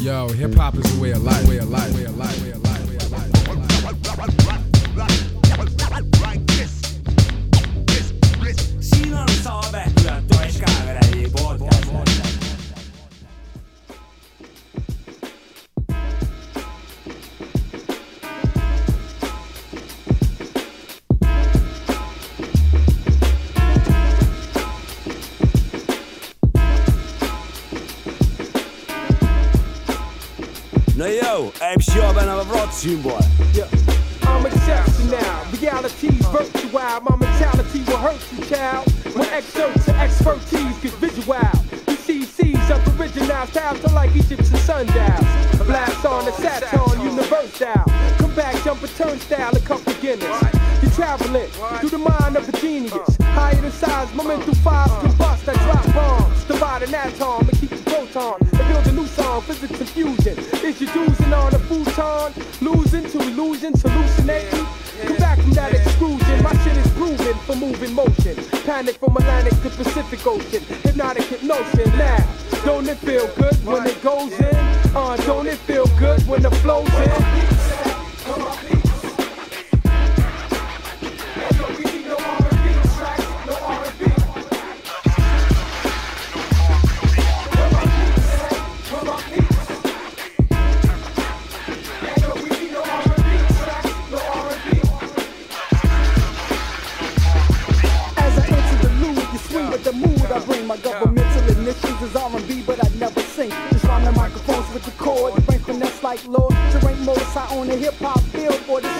Yo, hip hop is a way of life, way of life, way of life, way of life, yo, I'm sure ben zien boy. Yeah. I'm exceptional. Reality's virtual. My mentality will hurt you, child. When excerpts to expertise get visual. You see C's of original styles to like Egyptian sundials. Blast on the Saturn, universal. Come back, jump a turnstile, a cup of Guinness. You're traveling through the mind of a genius. Higher than size, momentum fives combust. I drop bombs, divide an atom and keep the proton. And. Is you doozing on a futon? Losing to illusions, hallucinating? Come back from that exclusion. My shit is proven for moving motion. Panic from Atlantic to Pacific Ocean. Hypnotic hypnosis now. Don't it feel good when it goes in? Uh, don't it feel good when the flow's in?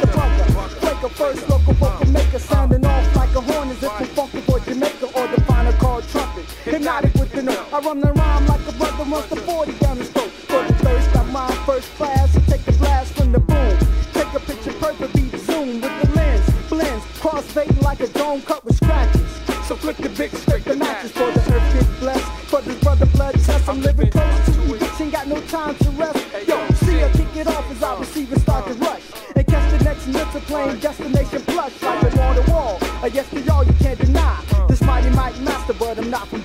Brother. Break a first local vocal maker, sounding off like a horn as if from funky for Jamaica or the final called trumpet. Hypnotic with the note. I run the rhyme like a brother runs the 40 down the stroke. For the thirst, got mine first class. So take the blast from the boom. Take a picture, perfect beat, zoom with the lens. Blends, cross fading like a dome cut with scratches. So flick the big, plane, destination plush like a wall to wall. A yes to y'all, you can't deny. This mighty mic master, but I'm not from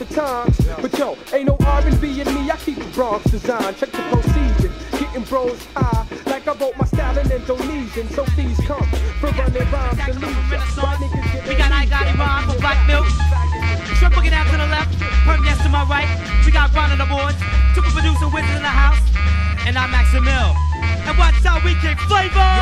one times. But yo, ain't no R&B in me. I keep a Bronx design. Check the procedure. Getting bros high. Like I wrote my style in Indonesian. So please come. For running rhymes and get We got I Got It Rhyme for Black Milk. Triple get out to the left, Perm yes to my right. We got Ron on the boards, Triple producer Wizard in the house, and I'm Maxim Mill. And watch how we kick flavor.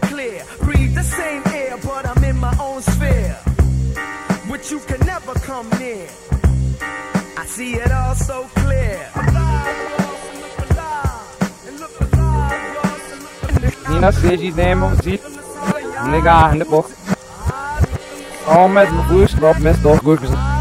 Clear. Breathe the same air, but I'm in my own sphere, which you can never come near. I see it all so clear. Nina Seji Demo ziet Nigga bocht. Al met mijn met toch goed Connections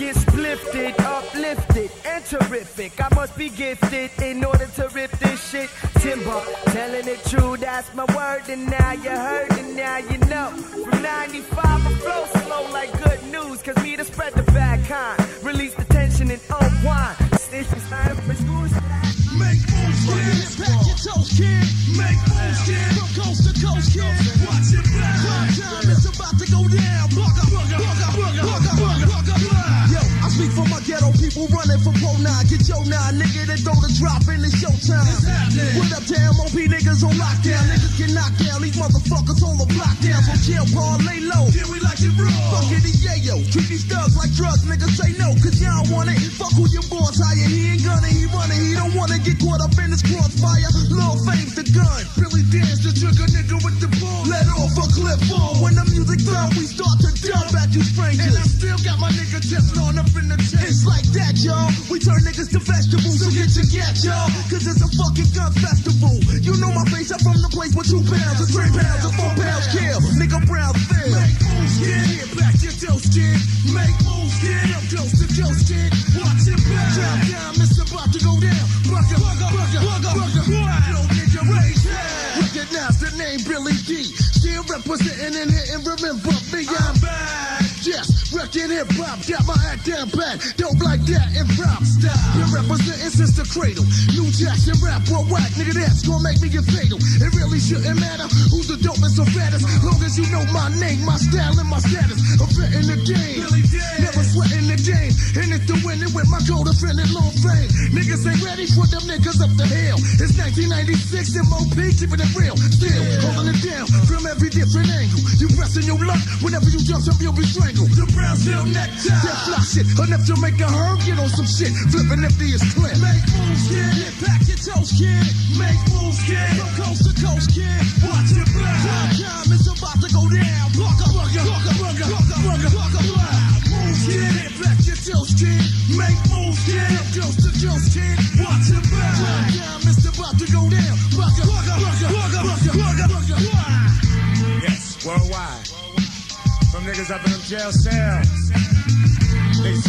alive. I get splifted, uplifted, and terrific. I must be gifted in order to rip this shit. Timber, telling it true, that's my word. And now you heard, and now you know. From 95, I flow slow like good news. Cause me to spread the bad kind. Release the tension and unwind. Stitch is not a school. Make moves, kid. Pack your toes, kid. Make moves, kid. From coast to coast, kid. Watch it back. Prime time, it's about to go down. Bugger, bugger, bugger, bugger, bugger, bugger, people running from Pro 9. Get your 9, nigga, then throw the drop in the showtime. What up, damn OP niggas on lockdown? Niggas get knocked down. These motherfuckers on the block down. So chill, Paul, lay low. Yeah, we like it raw. Fuck it, yeah, yo. Treat these thugs like drugs, niggas say no, cause y'all want it. Fuck who your boss hire. He ain't gonna, he running. He don't wanna get caught up in this crossfire. Lil Fame's the gun. Billy Danze, the trigger nigga with the ball. Let off a clip fall. When the music done, we start to dump at you strangers. And I still got my nigga testing on up in the chest. It's like that, y'all. We turn niggas to vegetables, so get your get, y'all. Cause it's a fucking gun festival. You know my face, I'm from the place with two pounds, or three pounds, or four pounds kill. Nigga brown fail. Make moves, kid. Get back your dose, kid. Make moves, kid. I'm close to ghost, kid. Watch it back. Drop down, it's about to go down. Bugger, bugger, bugger, bugger, bugger. Yo, nigga, raise hell. Recognize the name Billy D. Still representing and hitting. Remember me, I'm back. Yes, wrecking hip hop. Got my act down pat. Dope like that in rap style. Been representing since the cradle. New Jackson rap or whack. Nigga, that's gonna make me get fatal. It really shouldn't matter who's the dopest or fattest. Long as you know my name, my style, and my status. I'm in the game. Never sweating the game. And it's the winning with my gold defending long fame. Niggas ain't ready for them niggas up the hill. It's 1996 MOP, keeping it real. Still holding it down from every different angle. You pressing your luck whenever you jump up, you'll be strangled. The Brownsville necktie. That fly shit. Enough to make a herb get on some shit. Flipping empty is clip. Make moves, kid. Get back your toes, kid. Make moves, kid. From coast to coast, kid. Watch it black. Time, time is about to go down. Bugger, bugger, bugger, bugger, bugger, bugger, bugger, bugger. Moves, kid. Get back your toes, kid. Make moves, kid. From coast to coast, kid. Watch it back. Time, time is about to go down. Bugger, bugger, bugger, bugger, bugger, bugger, bugger. Yes, worldwide. From niggas up in them jail cells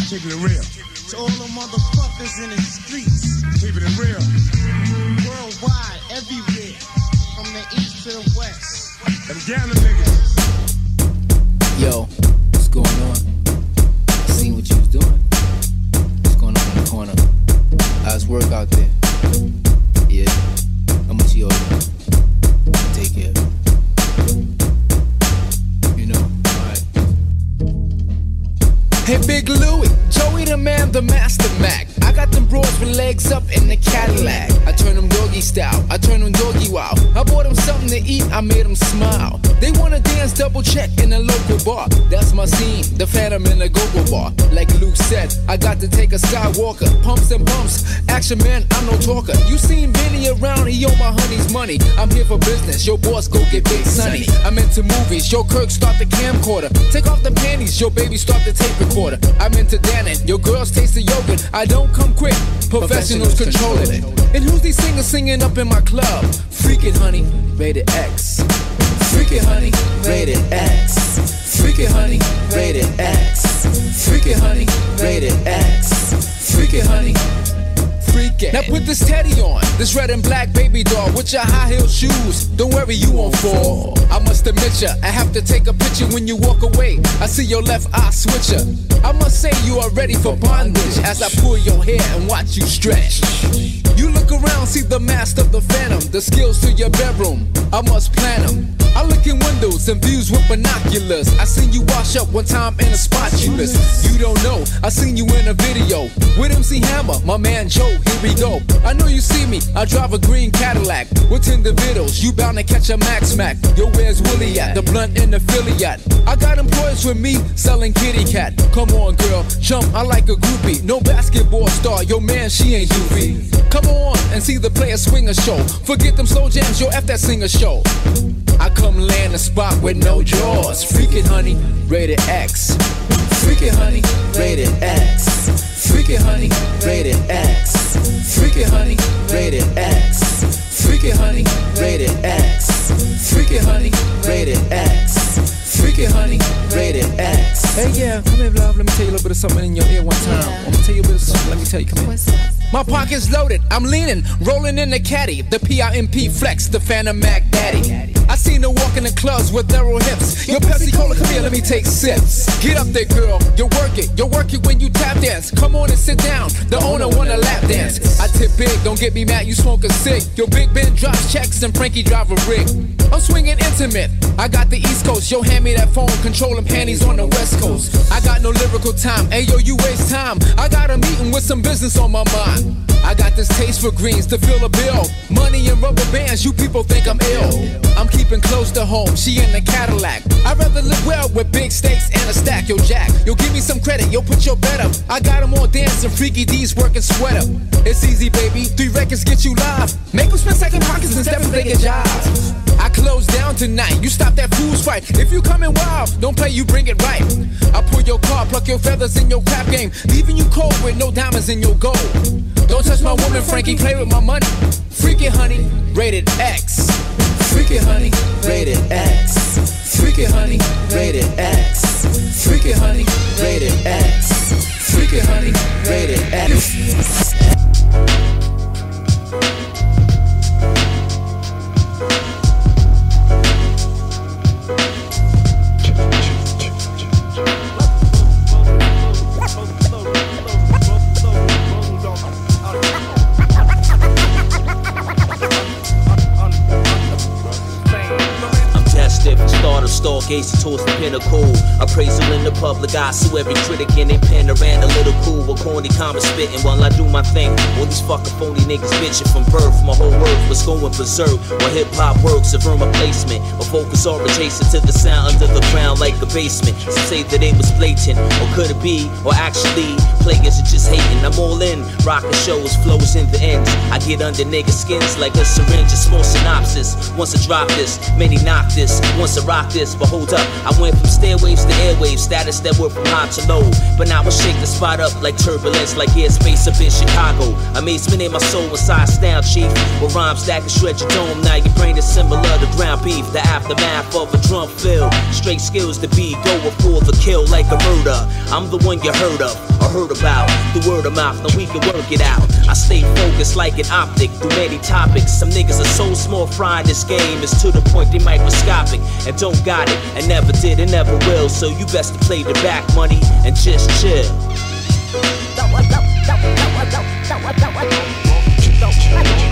Keeping it real. To all the motherfuckers in the streets. Keeping it real. Worldwide, everywhere. From the east to the west. Them gambling niggas. Yo, what's going on? I seen what you was doing. What's going on in the corner? How's work out there? Yeah. How much you owe? Hey, Big Louie, Joey the man, the master Mac. I got them bros with legs up in the Cadillac. I turn them doggy style, I turn them doggy wow. I bought them something to eat, I made them smile. They wanna dance double check in a local bar. That's my scene, the phantom in the go-go bar. Like Luke said, I got to take a Skywalker. Pumps and bumps, action man, I'm no talker. You seen Benny around, he owe my honey's money. I'm here for business, your boss go get big sunny. I'm into movies, yo Kirk start the camcorder. Take off the panties, your baby start the tape recorder. I'm into Dannon, your girls taste the yogurt. I don't come quick, professionals control it. And who's these singers singing up in my club? Freaking honey, rated X. Freaking honey, rated X. Freaking honey, rated X. Freaking honey, rated X. Freaking honey. Freaking. Now put this teddy on, this red and black baby doll with your high heel shoes. Don't worry, you won't fall. I must admit ya, I have to take a picture when you walk away. I see your left eye switcher. I must say you are ready for bondage as I pull your hair and watch you stretch. You look around, see the master of the phantom, the skills to your bedroom. I must plan them. I look in windows and views with binoculars. I seen you wash up one time in a spot you missed. You don't know, I seen you in a video with MC Hammer, my man Joe. Here we go. I know you see me. I drive a green Cadillac with videos. You bound to catch a Max Mac. Yo, where's Willie at? The blunt in the Philly at. I got employees with me selling kitty cat. Come on, girl, jump. I like a groupie. No basketball star. Yo, man, she ain't Yuvi. Come on and see the player a show. Forget them slow jams. Yo, F that singer show. I come land a spot with no jaws. Freaking honey, rated X. Freaking honey, rated X. Freaking honey, rated X. Freaking honey, rated X. Freaking honey, rated X. Freaking honey, rated X. Freaking honey, rated X. Hey, yeah, come here, love. Let me tell you a little bit of something in your ear one time. Let me tell you a bit of something. Let me tell you, come here. My pocket's loaded, I'm leaning, rolling in the caddy. The PIMP flex, the Phantom Mac Daddy. I seen her walk in the clubs with narrow hips. Your Pepsi Cola, come here, let me take sips. Get up there, girl, you work it, you work it when you tap dance. Come on and sit down, the owner wanna lap dance. I tip big, don't get me mad, you smoking sick. Your Big Ben drops checks and Frankie drive a rig. I'm swinging intimate, I got the East Coast. Yo, hand me that phone, controlling panties on the West Coast. I got no lyrical time, ayo, you waste time. I got a meeting with some business on my mind. I got this taste for greens to fill a bill. Money and rubber bands, you people think I'm ill. I'm keeping close to home, she in the Cadillac. I'd rather live well with big stakes and a stack. Yo, Jack, yo, give me some credit, yo, put your bet up. I got them all dancing, freaky D's working sweater. It's easy, baby, three records get you live. Make them spend second pockets instead of taking jobs. I close down tonight, you stop that fool's fight. If you coming wild, don't play, you bring it right. I pull your car, pluck your feathers in your crap game, leaving you cold with no diamonds in your gold. Don't touch my woman, Frankie, play with my money. Freak it, honey, rated X. Freak it, honey, rated X. Freak it, honey, rated X. Freak it, honey, rated X. Freak it, honey, rated X. stargazing towards the pinnacle. Appraisal in the public eye, sue every critic in their pen. Ran a little cool with corny comments spitting while I do my thing. All these fucking phony niggas bitching from birth. My whole world was going berserk. While hip hop works, a firm placement. A focus or adjacent to the sound under the ground like a basement. Some say that it was blatant, or could it be? Or actually, players are just hating. I'm all in, rockin' shows, flows in the ends. I get under niggas' skins like a syringe, a small synopsis. Once I drop this, many knock this. Once I rock this, but hold up, I went from stairwaves to airwaves, status that went from high to low. But now I shake the spot up like turbulence, like airspace up in Chicago. Amazement in my soul inside style, chief. With rhymes that can shred your dome. Now your brain is similar to ground beef. The aftermath of a drum fill. Straight skills to be go for the kill like a murder. I'm the one you heard of or heard about. The word of mouth, now we can work it out. I stay focused like an optic through many topics. Some niggas are so small in this game. It's to the point they microscopic and don't got it and never did and never will. So you best to play the back money and just chill. The soul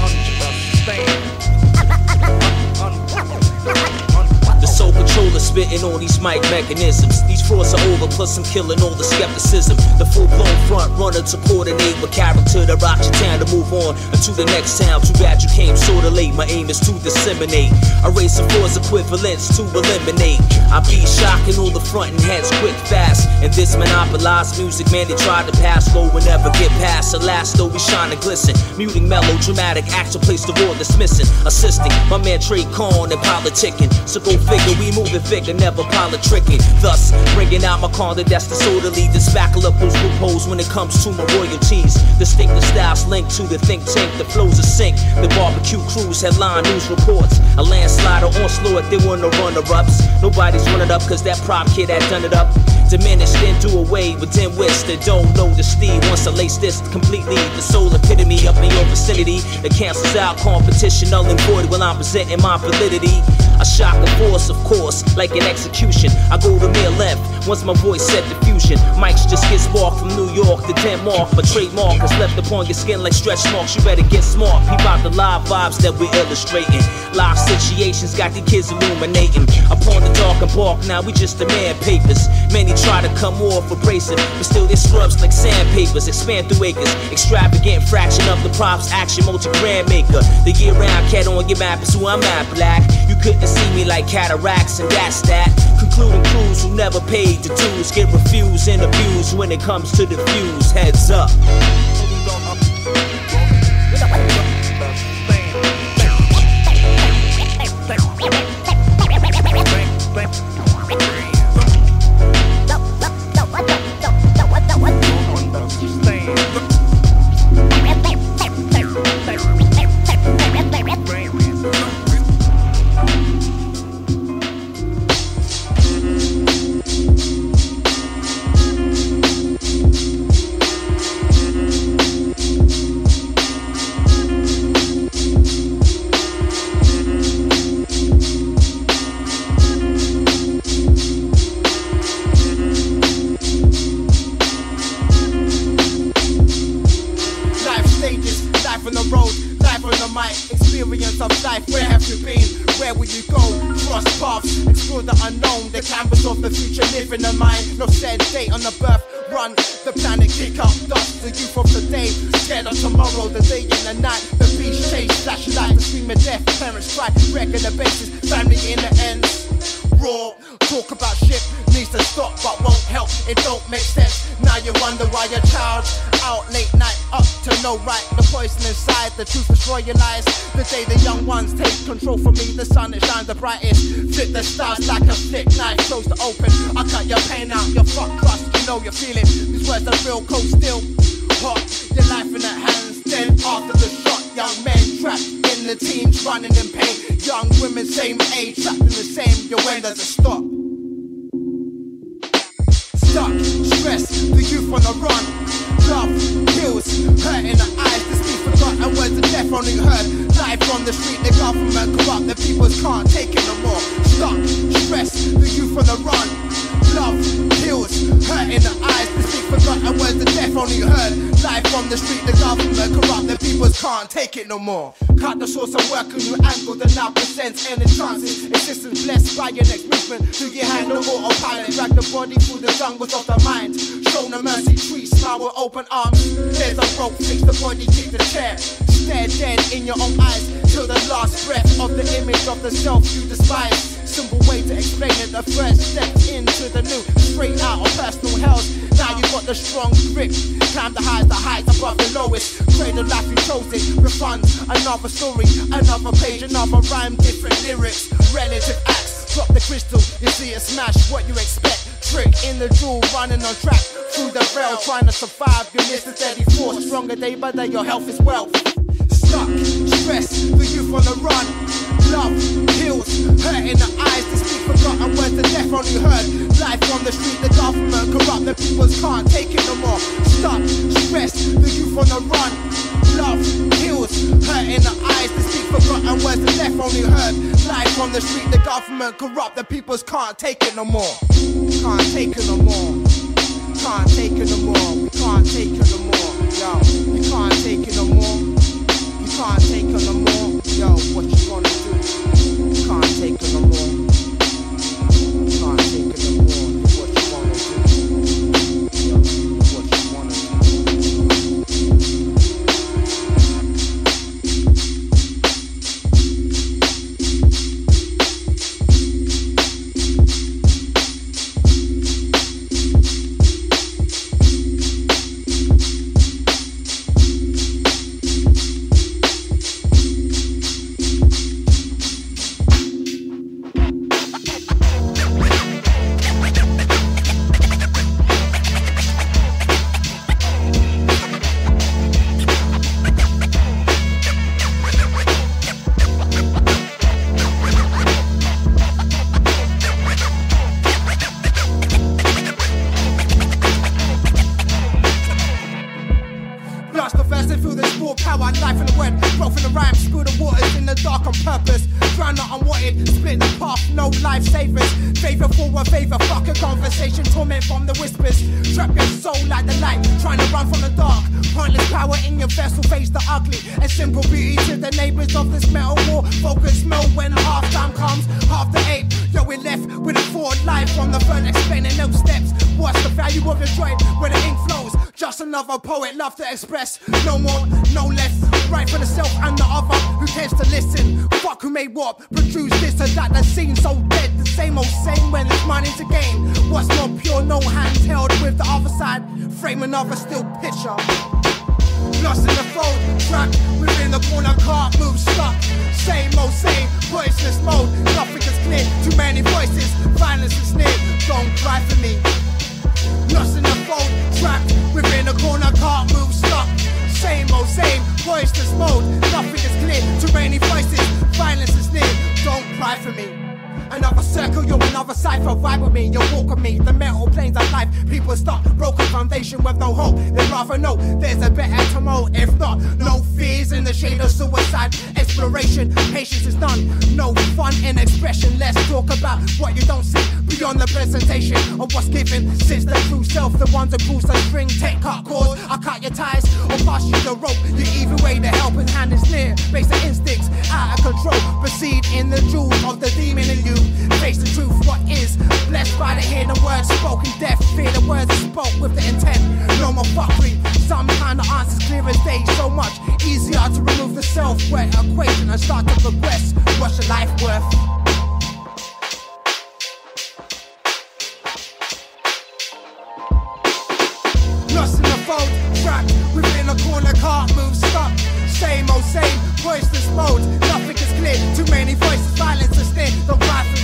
controller spitting on these mic mechanisms. These frauds are over, plus I'm killing all the skepticism. The full blown front runner to coordinate with character that rock your town to move on to the next town. Too bad you came sorta late. My aim is to disseminate. I raise some force equivalents to eliminate. I be shocking all the frontin' heads quick, fast. And this monopolized music, man, they tried to pass low and never get past. Alas, though we shine and glisten. Muting mellow, dramatic, actual place the war that's missing. Assisting my man Trey Corn and politicking. So go figure, we moving figure, never politricking. Thus, bringing out my corner that's disorderly. To spackle up those loopholes when it comes to my royalties. Distinctive styles linked to the think tank, the flows are sync. The barbecue crews headline news reports. A landslide or onslaught, they want no runner ups. Nobody's running up cause that prop kid had done it up. Diminished, then do away with dim wits that don't know the steed. Once I lace this completely, the soul epitome up in your vicinity that cancels out competition, null and void while I'm presenting my validity. A shock of force, of course, like an execution. I go to mere length once my voice set diffusion. Mics just get sparked from New York to Denmark, but trademark is left upon your skin like stretch marks. You better get smart. Peep out the live vibes that we're illustrating. Live situations got the kids illuminating. Upon the dark and bark, now we just demand papers. Many try to come off abrasive, but still they scrubs like sandpapers. Expand through acres, extravagant fraction of the props. Action multi grand maker. The year round cat on your map is who I'm at. Black, you couldn't see me like cataracts, and that's that. Concluding crews who never paid the dues get refused and abused when it comes to the fuse. Heads up. Women, same age, trapped in the same. Your when does it stop? Stuck, stress, the youth on the run. Love, kills, hurt in the eyes. The speech forgotten words of death only heard. Life on the street, the government corrupt. The people can't take it no more. Stuck, stress, the youth on the run. Love, hurt in the eyes. The speech forgotten words of death only heard. Life on the street, the government corrupt. The people can't take it no more. Cut the source of work on new angle that now presents any chances. Existence blessed by your next movement. Do you handle autopilot? Drag the body through the jungles of the mind. Show no mercy, tree smile open arms. There's a rope, fix the body, kick the chair. Stare dead in your own eyes till the last breath of the image of the self you despise. Simple way to explain it. The first step into the new, straight out of personal health. Now you got the strong grip. Climb the highs, the heights above the lowest. Pray the life you chose it. Refund another story, another page, another rhyme, different lyrics, relative acts. Drop the crystal, you see it smash. What you expect? trick in the jewel, running on track through the rail, trying to survive. You miss the steady force, stronger day by day. Your health is wealth. Stuck, stress, the youth on the run. Love, heals, hurt in the eyes. To speak forgotten words, the death only heard. Life on the street, the government corrupt, the peoples can't take it no more. Stuck, stress, the youth on the run. Love, heals, hurt in the eyes. To speak forgotten words, the death only heard. Life on the street, the government corrupt, the peoples can't take it no more. Can't take it no more. Can't take it no more. We can't take it no more. Yo, we can't take it no more. You can't take it no more. Yo, what you gonna? You can't take no more. Another cipher. Vibe with me, you walk with me. The metal planes of life, people stuck. Broken foundation with no hope. They'd rather know there's a better tomorrow. If not, no fears in the shade of suicide. Exploration, patience is done. No fun in expression. Let's talk about what you don't see beyond the presentation of what's given. Since the true self, the ones that pulls the string, take cut cords. I cut your ties or pass you the rope. The even way, the helping hand is near. Basic instincts out of control. Proceed in the jewels of the demon in you. Face the truth, what is blessed by the hearing words spoken. Deaf, fear the words spoke with the intent. No more fuckery. Some kind of answers clear as day. So much easier to remove the self-worth equation and start to progress. What's your life worth? Within a corner, can't move, stuck. Same old same, voiceless mode. Nothing is clear, too many voices, violence is near. Don't cry.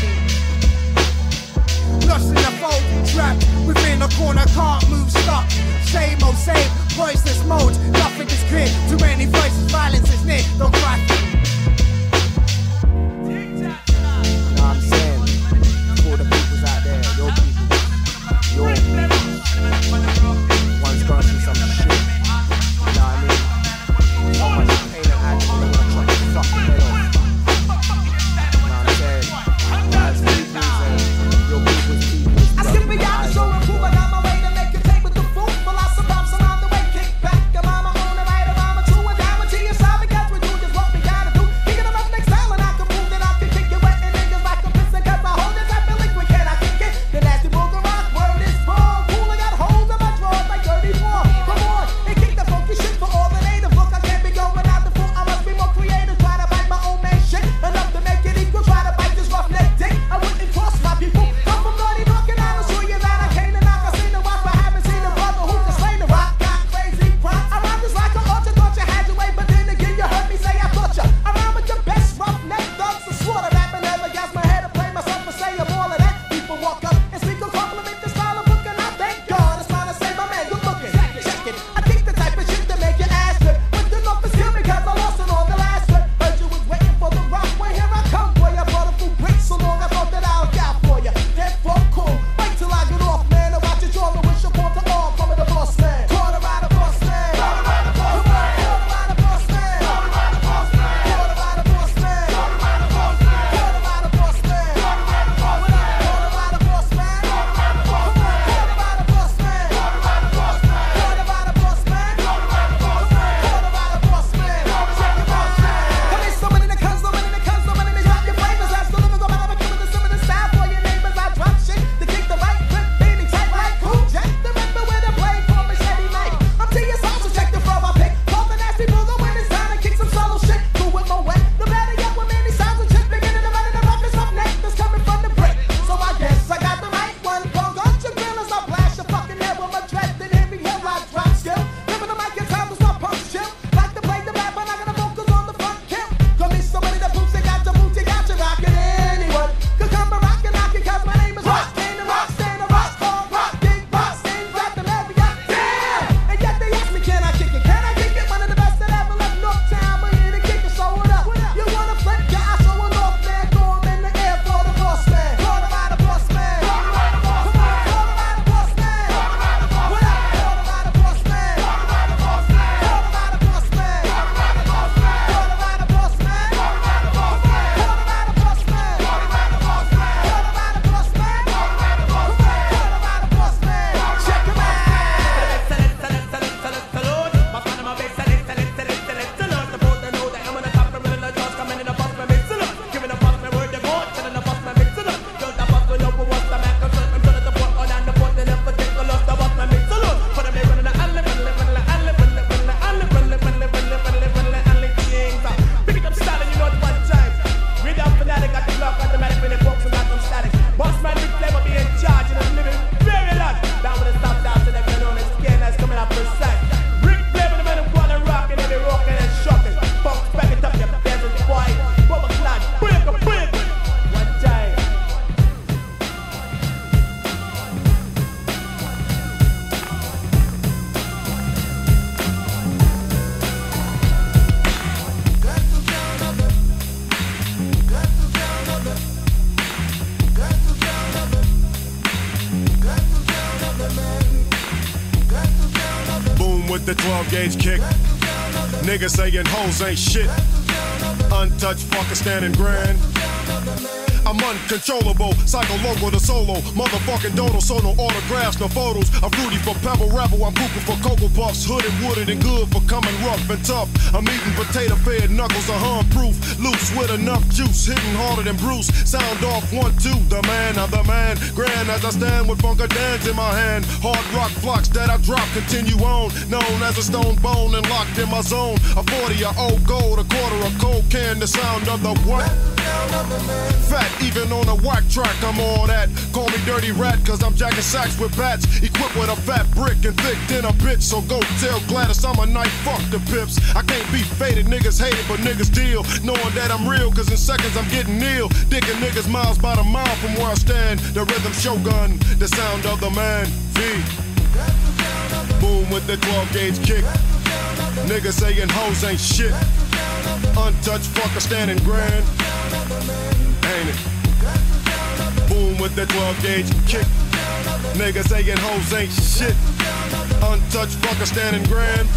Lost in the fold, trapped within a corner, can't move, stuck. Same old same, voiceless mode. Nothing is clear, too many voices, violence is near. Don't cry what I'm saying? For the peoples out there, your people, your Niggas saying hoes ain't shit. Untouched fucker standing grand. I'm uncontrollable, psycho local to solo. Motherfucking dodo, so no autographs, no photos. I'm fruity for pebble rebel, I'm pooping for cocoa puffs. Hooded, wooded, and good for coming rough and tough. I'm eating potato fed knuckles, a hun proof. Loose with enough juice, hitting harder than Bruce. Sound off one, two, the man, I'm the man. Grand as I stand with Funka Dance in my hand. Hard rock flocks that I drop continue on. Known as a stone bone and locked in my zone. A 40 of old gold, a quarter of cold can, the sound of the what? Fat, even on a whack track, I'm all that. Call me dirty rat, cause I'm jacking sacks with bats. Equipped with a fat brick and thick a bitch. So go tell Gladys I'm a night, fuck the pips. I can't be faded, niggas hate it, but niggas deal. Knowing that I'm real, cause in seconds I'm getting ill. Dicking niggas miles by the mile from where I stand. The rhythm shogun, the sound of the man. V. Boom with the 12 gauge kick. Niggas saying hoes ain't shit. Untouched fucker standing grand. Ain't it? Boom with that 12 gauge kick. Niggas saying hoes ain't shit. Untouched fucker standing grand.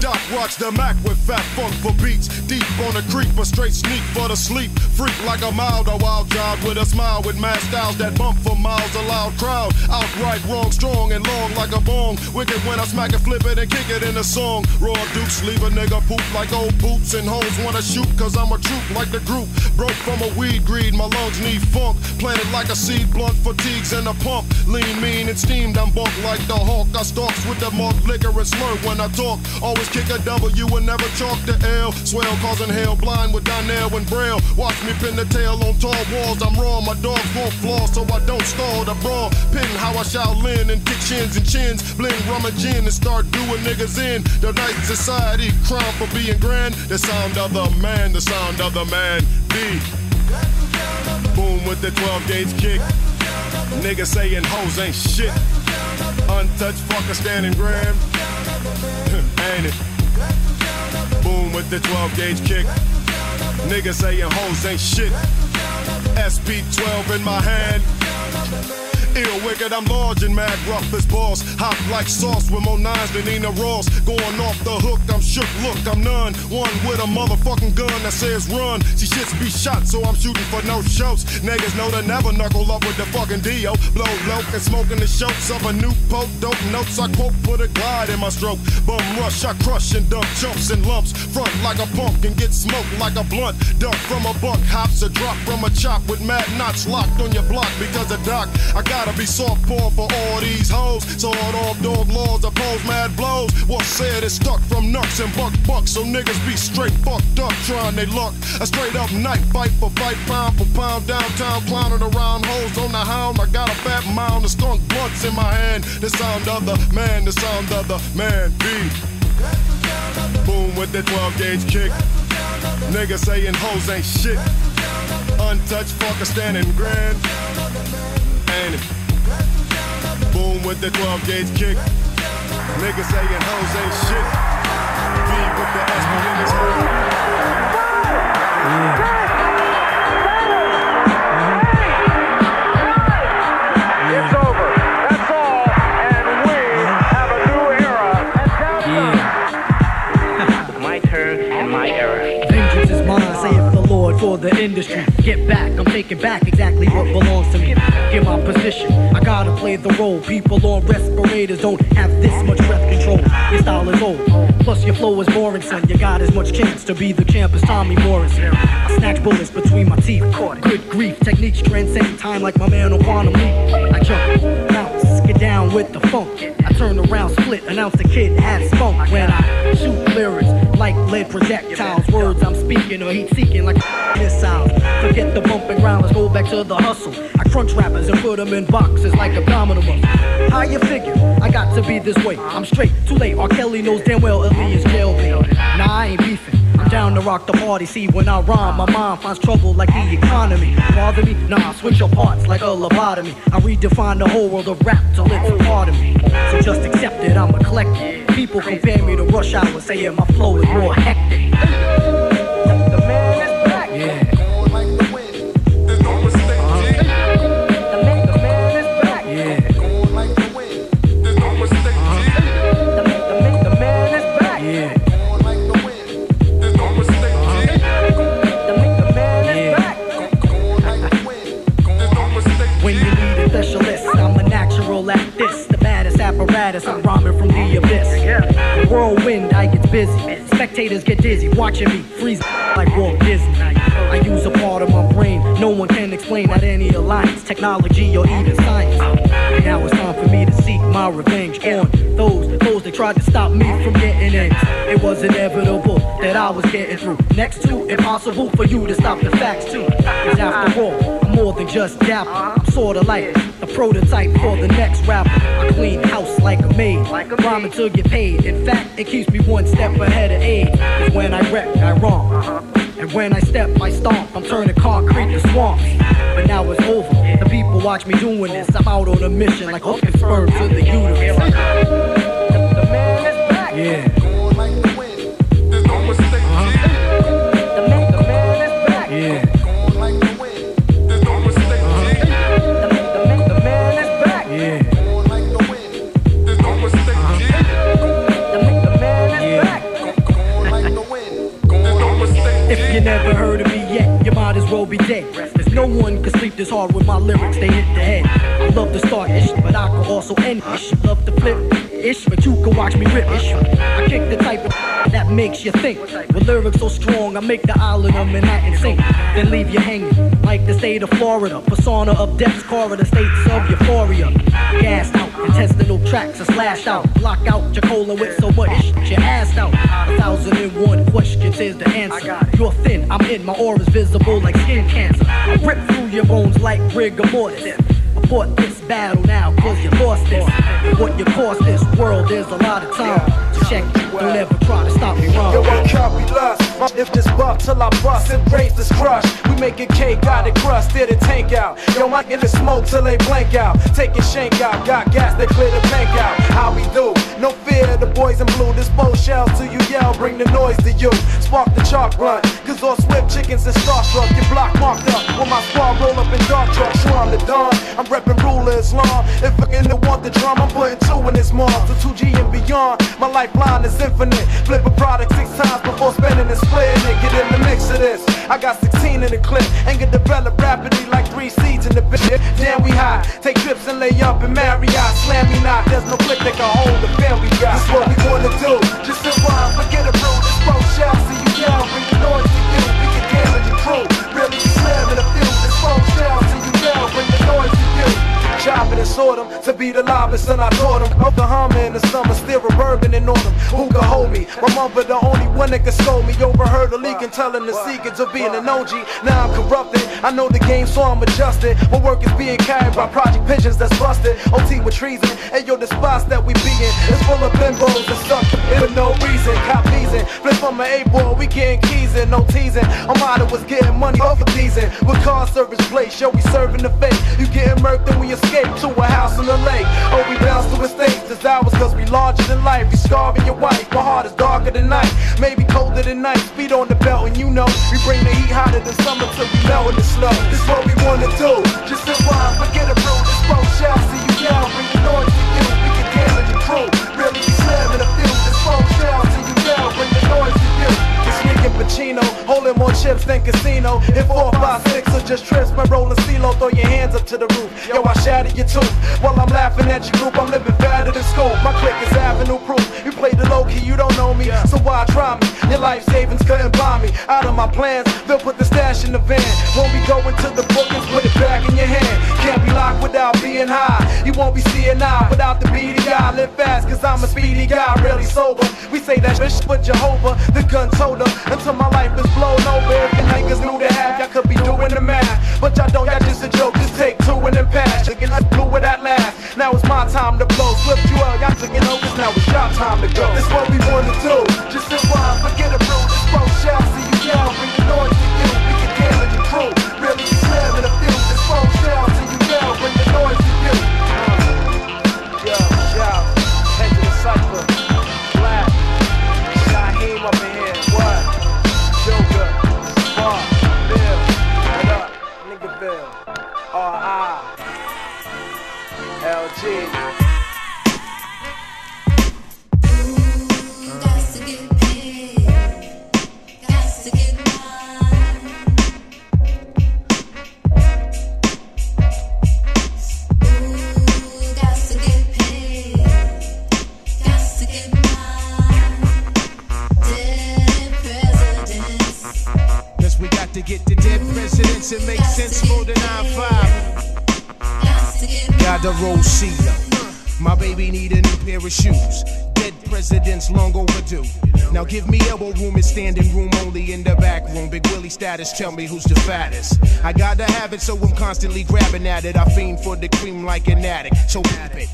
Doc rocks the Mac with fat funk for beats. Deep on the creek, but straight sneak for the sleep. Freak like a mild, a wild child with a smile with mad styles that bump for miles. A loud crowd, outright wrong, strong and long like a bong. Wicked when I smack it, flip it and kick it in a song. Raw dukes leave a nigga poop like old boots and hoes wanna shoot cause I'm a troop like the group. Broke from a weed greed, my lungs need funk. Planted like a seed blunt, fatigues and a pump. Lean, mean and steamed, I'm bumped like the hawk. I stalks with the malt liquor and slur when I talk. Always kick a W and never chalk the L. Swell causing hell, blind with Donnell and Braille. Watch me pin the tail on tall walls. I'm raw, my dogs won't flaw, so I don't stall the brawl. Pin how I Shaolin and kick chins and chins. Blend rum and gin and start doing niggas in. The night society crown for being grand. The sound of the man, the sound of the man. B. Boom with the 12 gauge kick. Niggas saying hoes ain't shit. Untouched fucker standing grand. Boom with the 12 gauge kick. Niggas saying hoes ain't shit. SP 12 in my hand. Ill wicked, I'm large and mad rough as balls. Hot like sauce with more nines than Nina Ross. Going off the hook, I'm shook. Look, I'm none. One with a motherfucking gun that says run. See shits be shot, so I'm shooting for no shows. Niggas know to never knuckle up with the fucking Dio. Blow low and smoking the shots of a new poke. Dope notes I quote, put a glide in my stroke. Bum rush, I crush and dump chumps and lumps. Front like a punk and get smoked like a blunt. Dump from a buck, hops a drop from a chop with mad knots locked on your block because of Doc. I gotta be soft paw for all these hoes. Sawed off dog laws, oppose mad blows. What's said is stuck from nuts and buck bucks, so niggas be straight fucked up trying they luck. A straight up night fight for fight, pound for pound, downtown clowning around hoes on the hound. I got a fat mound of skunk blunts in my hand. The sound of the man, the sound of the man. B. Boom with the 12 gauge kick. Niggas saying hoes ain't shit. Untouched fucker standing grand. Ain't it? Boom with the 12 gauge kick. Niggas saying hoes ain't shit. B with the SP for the industry. Get back, I'm taking back exactly what belongs to me. Get my position, I gotta play the role. People on respirators don't have this much breath control. Your style is old, plus your flow is boring, son. You got as much chance to be the champ as Tommy Morrison. I snatch bullets between my teeth. Good grief, techniques transcend time like my man on Quantum. I jump, bounce, get down with the funk. I turn around, split, announce the kid has spunk. When I shoot lyrics like lead projectiles, words I'm speaking or heat seeking like missiles. Forget the bumping ground, let's go back to the hustle. I crunch rappers and put them in boxes like abdominal muscles. How you figure? I got to be this way. I'm straight, too late. R. Kelly knows damn well Aaliyah's jailbait. Nah, I ain't beefing. I'm down to rock the party. See, when I rhyme, my mind finds trouble like the economy. Bother me? Nah, switch your parts like a lobotomy. I redefine the whole world of rap till it's a part of me. So just accept it, I'm eclectic. People compare me to Rush Hour, saying my flow is more hectic. Busy. Spectators get dizzy, watching me freeze like Walt Disney. I use a part of my brain no one can explain at any alliance, technology, or even science. Now it's time for me to seek my revenge on those those that tried to stop me from getting in. It was inevitable that I was getting through. Next to impossible for you to stop the facts too. Cause after all, more than just dapper. I'm sorta like the prototype for the next rapper. I clean house like a maid, rhyming to get paid. In fact, it keeps me one step ahead of age. 'Cause when I wreck, I wrong. And when I step, I stomp. I'm turning concrete to swamps. But now it's over. The people watch me doing this. I'm out on a mission like hooking sperm to the uterus. Well be dead. No one can sleep this hard with my lyrics, they hit the head. I love to start ish, but I can also end ish. Love to flip ish, but you can watch me rip ish. I kick the type of that makes you think. With lyrics so strong, I make the island of Manhattan sing. Then leave you hanging like the state of Florida. Persona of death's corridor, states of euphoria. Out, intestinal tracks are slashed out. Block out your colon with so much shit, your ass out. A thousand and one questions is the answer. You're thin, I'm in, my aura's visible like skin cancer. I rip through your bones like rigor mortis. I fought this battle now, cause you lost this. What you cost this world, there's a lot of time. So check, don't ever try to stop me wrong. Yo, I copy lust. If this buck till I bust and raise this crush. Make a cake, got it crust, did it tank out. Yo, my in the smoke till they blank out. Taking shank out, got gas that clear the bank out. How we do? No fear, the boys in blue. Dispose shells till you yell, bring the noise to you. Spark the chalk blunt, cause all swift chickens and starstruck. Your block marked up when my squad roll up in dark trucks. I'm the dawn. I'm reppin' ruler Islam. If I can the want the drum, I'm putting two in this mom. To 2G and beyond, my lifeline is infinite. Flip a product six times before spending and splitting it. Get in the mix of this. I got 16 in the clip and get developed rapidly like three seeds in the bit. Damn, we high. Take trips and lay up in Marriott. Slam me not. There's no click that can hold the we got. This what we wanna do. Just survive. Forget a bro. This bro see you down. Be the lobbest and I taught 'em. Oklahoma in the summer, still bourbon and on 'em. Who can hold me? My mother the only one that can scold me. Overheard a leak and telling the secrets of being an OG. Now I'm corrupted. I know the game, so I'm adjusted. My work is being carried by project pigeons that's busted. OT with treason. And yo, the spots that we be in is full of bimbos and stuff for no reason. Cop teasing. Flip from an A-boy, we getting keys in, no teasing. I'm out of was getting money off of teasing. With car service place, yo, we serving the fake. You getting murked, then we escape to a house in the lake. Oh, we bounce to. There's hours cause we larger than life. We starving your wife. My heart is darker than night. Maybe colder than night. Speed on the belt, and you know we bring the heat hotter than summer till we melt in the snow. This what we wanna do. Just survive, forget a bro. This bro shall see you down. Bring the noise to you. We can damage your crew. Really slam in the field. This bro shall see you down. Bring the noise to you. This nigga Pacino holding more chips than casino. Hit four, five, six, or just trips. My rolling CeeLo, throw your hands up to the roof. Yo, I shatter your tooth. While I'm laughing at your group, I'm living fatter than school. My clique is avenue proof. You play the low key, you don't know me. So why try me? Your life savings couldn't buy me. Out of my plans, they'll put the stash in the van. Won't be going to the bookings, put it back in your hand. Can't be locked without being high. You won't be seeing eye without the guy. Live fast, cause I'm a speedy guy, really sober. We say that bitch for Jehovah, the gun told her. Until my life is blown over. If you niggas knew the half, y'all could be doing the math. But y'all don't, y'all just a joke. Just take two and then pass. Chicken, I blew it at last. Now it's my time to blow. Swift you out, y'all took it over. Now it's your time to go. This what we wanna do. Just survive, forget a bro. This bro shall see you down. Bring the noise to you. We can damage your crew. Really slam in the field. Status, tell me who's the fattest. I gotta have it, so I'm constantly grabbing at it. I fiend for the cream like an addict. So keep it.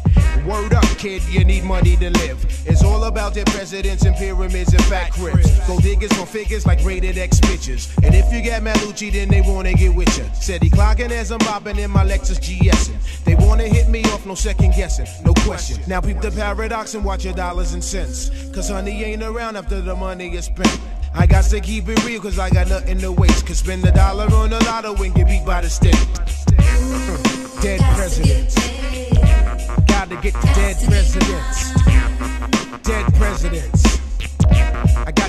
Word up, kid, you need money to live. It's all about their presidents and pyramids and fat cribs. Go diggers on figures like rated X bitches. And if you get Malucci, then they wanna get with ya. Said he clocking as I'm bopping in my Lexus GSing. They wanna hit me off, no second guessing, no question. Now peep the paradox and watch your dollars and cents. Cause honey ain't around after the money is spent. I got to keep it real cause I got nothing to waste. Cause spend a dollar on a lotto and get beat by the stick. Dead presidents. Gotta get the dead presidents. Dead presidents.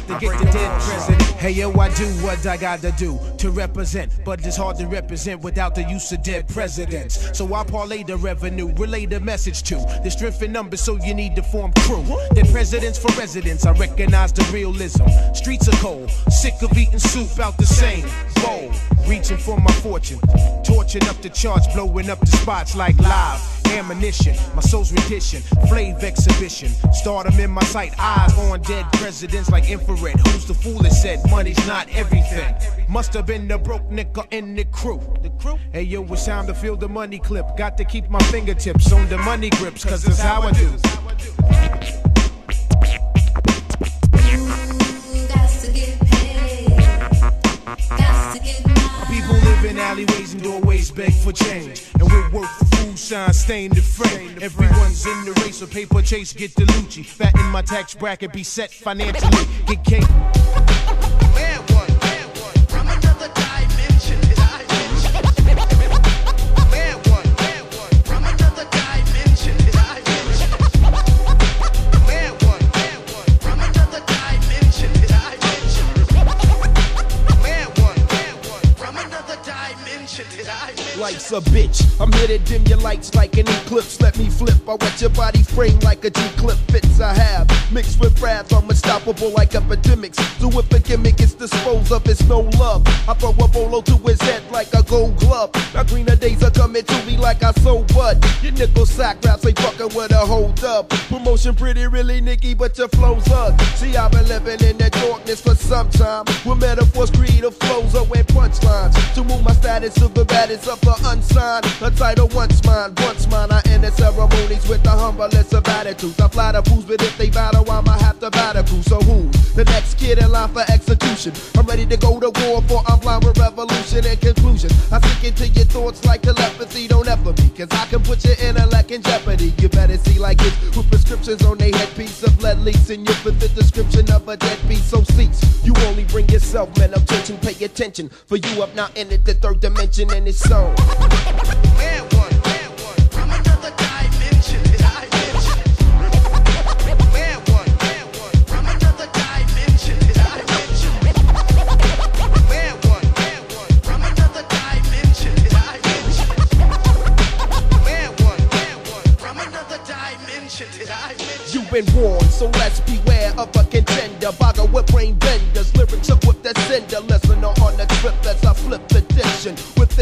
Got to get the dead. Hey yo, I do what I gotta do to represent, but it's hard to represent without the use of dead presidents. So I parlay the revenue, relay the message to the strength in numbers, so you need to form crew. Dead presidents for residents, I recognize the realism. Streets are cold, sick of eating soup out the same bowl. Reaching for my fortune, torching up the charts, blowing up the spots like live ammunition. My soul's rendition, flave exhibition. Stardom in my sight, eyes on dead presidents like infrared. Who's the fool that said money's not everything? Must have been the broke nigga in the crew. The crew? Hey yo, it's time to feel the money clip. Got to keep my fingertips on the money grips, cause that's how I do. People live in alleyways and doorways, beg for change. And we work for food signs, stay in the frame. Everyone's in the race, a paper chase, get the Lucci. in my tax bracket, be set financially. Get cake. a bitch. I'm here to dim your lights like an eclipse. Let me flip. I wet your body frame like a G clip fits I have. Mixed with wrath, I'm unstoppable like epidemics. So if a gimmick is disposed of, it's no love. I throw a bolo to his head like a gold glove. Now greener days are coming to me like I sold bud. Your nickel sack raps ain't fucking with a hold up. Promotion pretty really nicky, but your flow's up. See, I've been living in the darkness for some time. With metaphors, creative flows, up and punchlines. To move my status to the baddest of the unsigned. A title once mine, once mine. I end the ceremonies with the humblest of attitudes. I fly the fools, but if they battle, I'ma have to battle crew. So who's the next kid in line for execution? I'm ready to go to war for I'm blind with revolution and conclusion. I sink into your thoughts like telepathy, don't ever me. Cause I can put your intellect in jeopardy. You better see like it with prescriptions on they headpiece of lead leaks. And you fit the description of a deadbeat. So cease. You only bring yourself, man. Attention, pay attention. For you up now in it, the third dimension, and it's so. Listener on the trip as I flip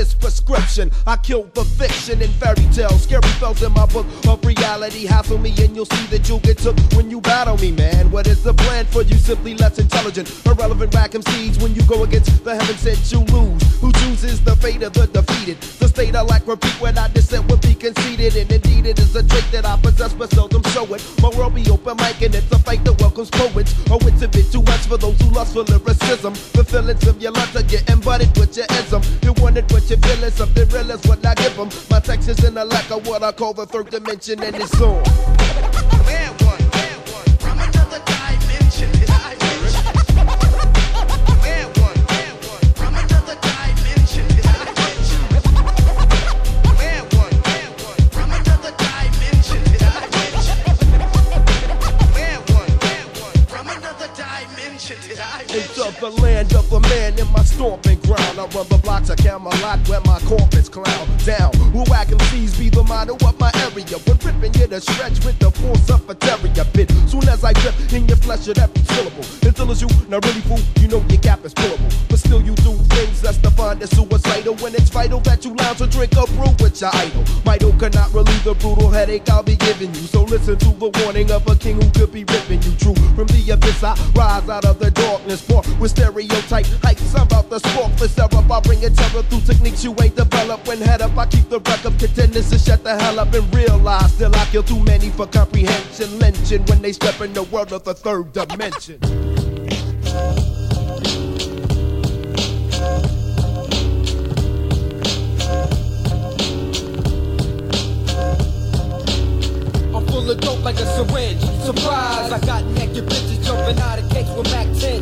this prescription, I kill the fiction and fairy tales. Scary spells in my book of reality. Hassle me and you'll see that you'll get took when you battle me, man. What is the plan for you? Simply less intelligent. Irrelevant rack seeds when you go against the heaven sent you lose. Who chooses the fate of the defeated? The state I lack repeat when I dissent would be conceded. And indeed it is a trait that I possess but seldom show it. My world be open mic and it's a fight that welcomes poets. Oh, it's a bit too much for those who lust for lyricism. The feelings of your love are getting butted with your ism. You wanted what you feel is something real is what I give them. My text is in a lack of what I call the third dimension and it's on. The land of the man in my stomping ground. I run the blocks I count my Camelot where my corpus clown down. Who I can seize be the motto of my area. When ripping you to stretch with the force of a terrier bit. Soon as I grip in your flesh of every syllable. Until it's you, not really fool, you know your gap is pullable. But still you do things that's defined as suicidal. When it's vital that you lounge or drink a brew with your idol. Midol cannot relieve the brutal headache I'll be giving you. So listen to the warning of a king who could be ripping you true. From the abyss I rise out of the darkness. Pour with stereotype heights. I'm about to spark syrup. I bring it terror through techniques you ain't developed. When head up, I keep the wreck of contenders to shut the hell up and realize. Still I kill too many for comprehension. Lynching when they step in the world of the third dimension. I'm full of dope like a syringe. Surprise, I got naked bitches jumping out of cakes with Mac 10s.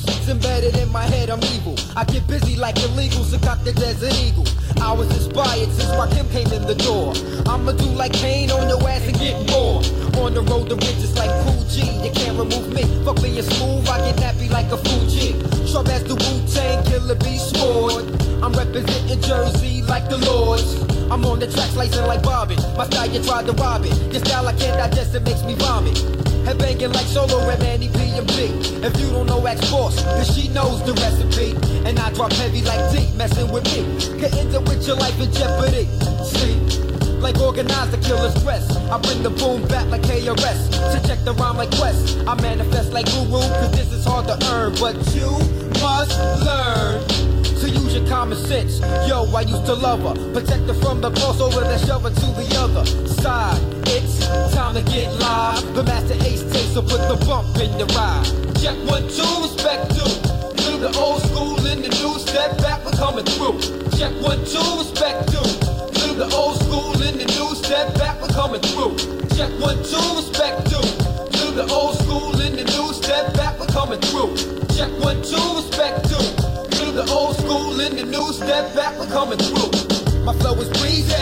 Six embedded in my head, I'm evil. I get busy like illegals, I got the Desert Eagle. I was inspired since Rakim came in the door. I'ma do like pain on your ass and get more. On the road to riches like Kool G, you can't remove me. Fuck being smooth, I get nappy like a Fugee. Sharp as the Wu Tang, killer be sword. I'm representing Jersey like the Lords. I'm on the track slicing like Bobby. My style, you tried to rob it. Your style, I can't digest, it makes me vomit. Head banging like solo and Manny P and B. If you don't know X Force, then she knows the recipe. And I drop heavy like D, messing with me. Could end up with your life in jeopardy. See? Like organized the stress. I bring the boom back like KRS. To check the rhyme like Quest. I manifest like Guru, cause this is hard to earn. But you must learn to use your common sense. Yo, I used to love her. Protect her from the crossover that shove her to the other side. It's time to get live. The Masta Ace takes so put the bump in the ride. Check one, two, respect two. To the old school in the new step back, we're coming through. Check one, two, respect two. To the old school in the new step back, we're coming through. Check one, two, respect two. To the old school in the new step back, we're coming through. Back, we're coming through. My flow is breezy.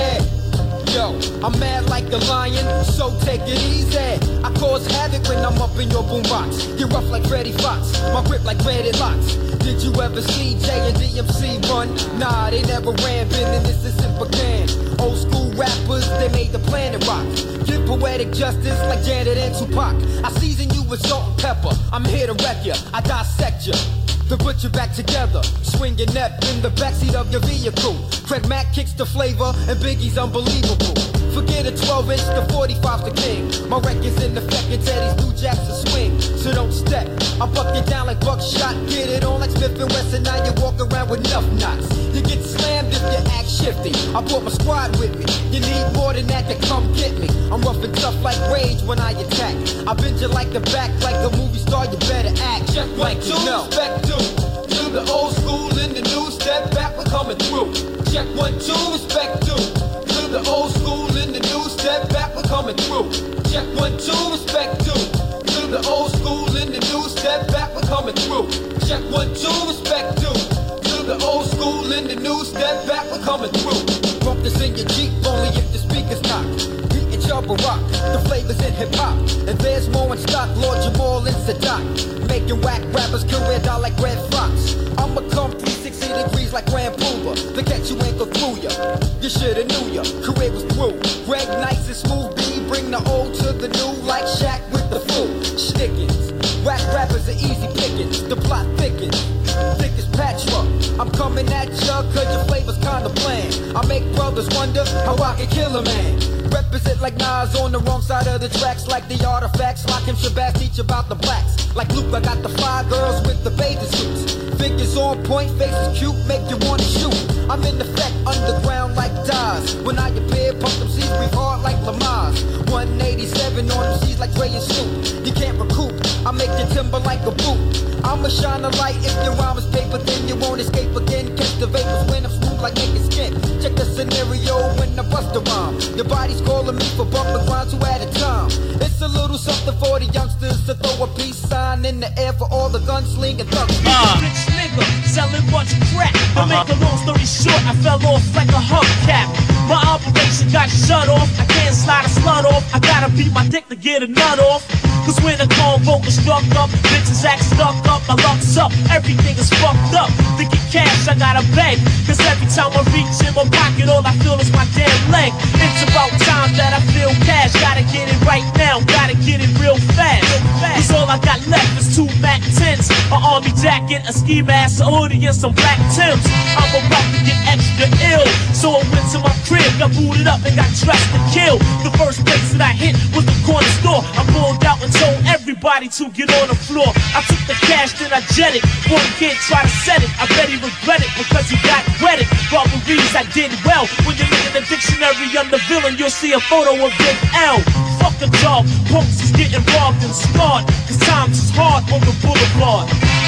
Yo, I'm mad like a lion, so take it easy. I cause havoc when I'm up in your boombox. Get rough like Freddy Fox, my grip like Reddit locks. Did you ever see J and DMC run? Nah, they never ran, been in this since began. Old school rappers, they made the planet rock. Give poetic justice like Janet and Tupac. I season you with salt and pepper. I'm here to wreck ya, I dissect ya to put you back together. Swinging up in the backseat of your vehicle. Craig Mack kicks the flavor, and Biggie's unbelievable. Forget a 12 inch, the 45's the king. My record's in the effect, and Teddy's new jacks to swing. So don't step. I buck you down like buckshot. Get it on like Smith and Wesson. Now you walk around with enough knots. You get slammed if you act shifty. I brought my squad with me. You need more than that to come get me. I'm rough and tough like rage when I attack. I bend you like the back, like a movie star. You better act. Check like you know. Respect. To the old school and the new step back, we're coming through. Check one, two, respect two. To the old school step back, we're coming through. Check one, two, respect two. To the old school and the new step back, we're coming through. Check one, two, respect two. To the old school and the new step back, we're coming through. Bump this in your Jeep, only if the speakers knock. Beating Jabba Rock, the flavors in hip hop. And there's more in stock, Lord Jamar and Sadat. Making whack rappers career die like Redd Foxx. I'ma come 360 degrees like Grand Puba. The catch you go through ya. You shoulda knew ya. Career was through. Greg nice and smooth B. Bring the old to the new like Shaq with the flu. Stickins. Whack rappers are easy pickings. The plot thickens. Thick Patra. I'm coming at ya cause your flavor's kinda bland. I make brothers wonder how I can kill a man. Represent like Nas on the wrong side of the tracks, like the artifacts. Like him Shabazz teach about the blacks. Like Luke, I got the five girls with the bathing suits. Figures on point, faces cute, make you wanna shoot. I'm in effect underground like Daz. When I appear, pump them C's, breathe hard like Lamar's. 187 on them C's like Dre and Snoop. You can't recoup, I make your timber like a boot. I'ma shine a light if your rhyme is paper, then you won't escape again. Catch the vapors when I'm like naked skin. Check the scenario when I bust a rhyme. Your body's calling me for bumping grinds two at a time. It's a little something for the youngsters to throw a peace sign in the air for all the gunslinging thugs. Uh. Rich nigga selling much crack. To make a long story short, I fell off like a hubcap. My operation got shut off. I can't slide a slut off. I gotta beat my dick to get a nut off. Cause when the cold was struck up, bitches act stuck up. my luck's up, everything is fucked up. To get cash, I gotta beg. Cause every time I reach in my pocket, all I feel is my damn leg. It's about time that I feel cash. Gotta get it right now, gotta get it real fast. Cause all I got left is two Mac 10s, an army jacket, a ski mask, a hoodie, and some black Tims. I'm about to get extra ill. So I went to my crib, got booted up, and got dressed to kill. The first place that I hit was the corner store. I pulled out and told everybody to get on the floor. I took the cash, then I jetted. One kid tried to set it. I bet he regret it because he got wetted. Robberies, I did well. When you look in the dictionary on the villain, you'll see a photo of Big L. Fuck the job, punks is getting robbed and scarred. Cause times is hard on the boulevard.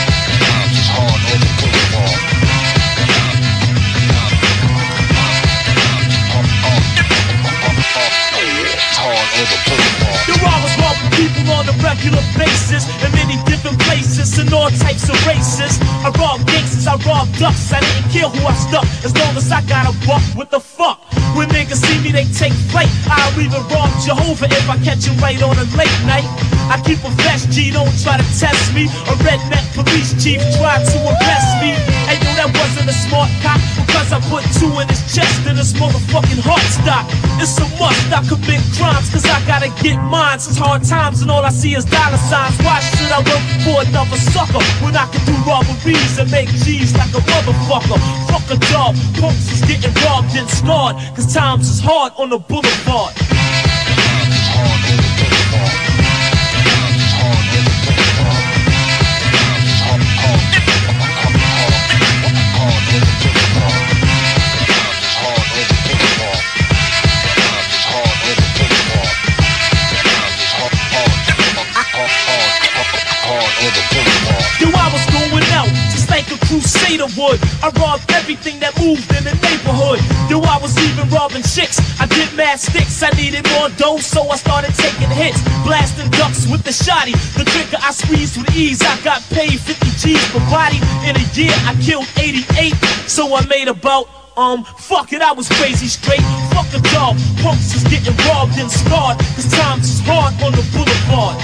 Regular basis in many different places and all types of races. I robbed gangsters, I robbed ducks. I didn't care who I stuck as long as I got a buck. What the fuck? When niggas see me, they take flight. I'll even rob Jehovah if I catch him right on a late night. I keep a vest, G, don't try to test me. A redneck police chief tried to arrest me. Hey, yo, that wasn't a smart cop because I put two in his chest and his motherfucking heart stop. It's a must, I commit crimes cause I gotta get mine. Since hard times and all I see is dollar signs. Why should I work for another sucker when I can do robberies and make G's like a motherfucker? Fuck a job, punks is getting robbed and scarred cause times is hard on the boulevard. Crusader would. I robbed everything that moved in the neighborhood. Yo, I was even robbing chicks. I did mad sticks. I needed more dough, so I started taking hits. Blasting ducks with the shotty. The trigger I squeezed with ease. I got paid 50 G's per body. In a year, I killed 88. So I made about um, fuck it, I was crazy straight. Fuck a dog, punks is getting robbed and scarred. Cause times is hard on the boulevard.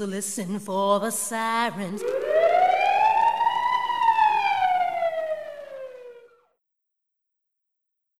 We're tired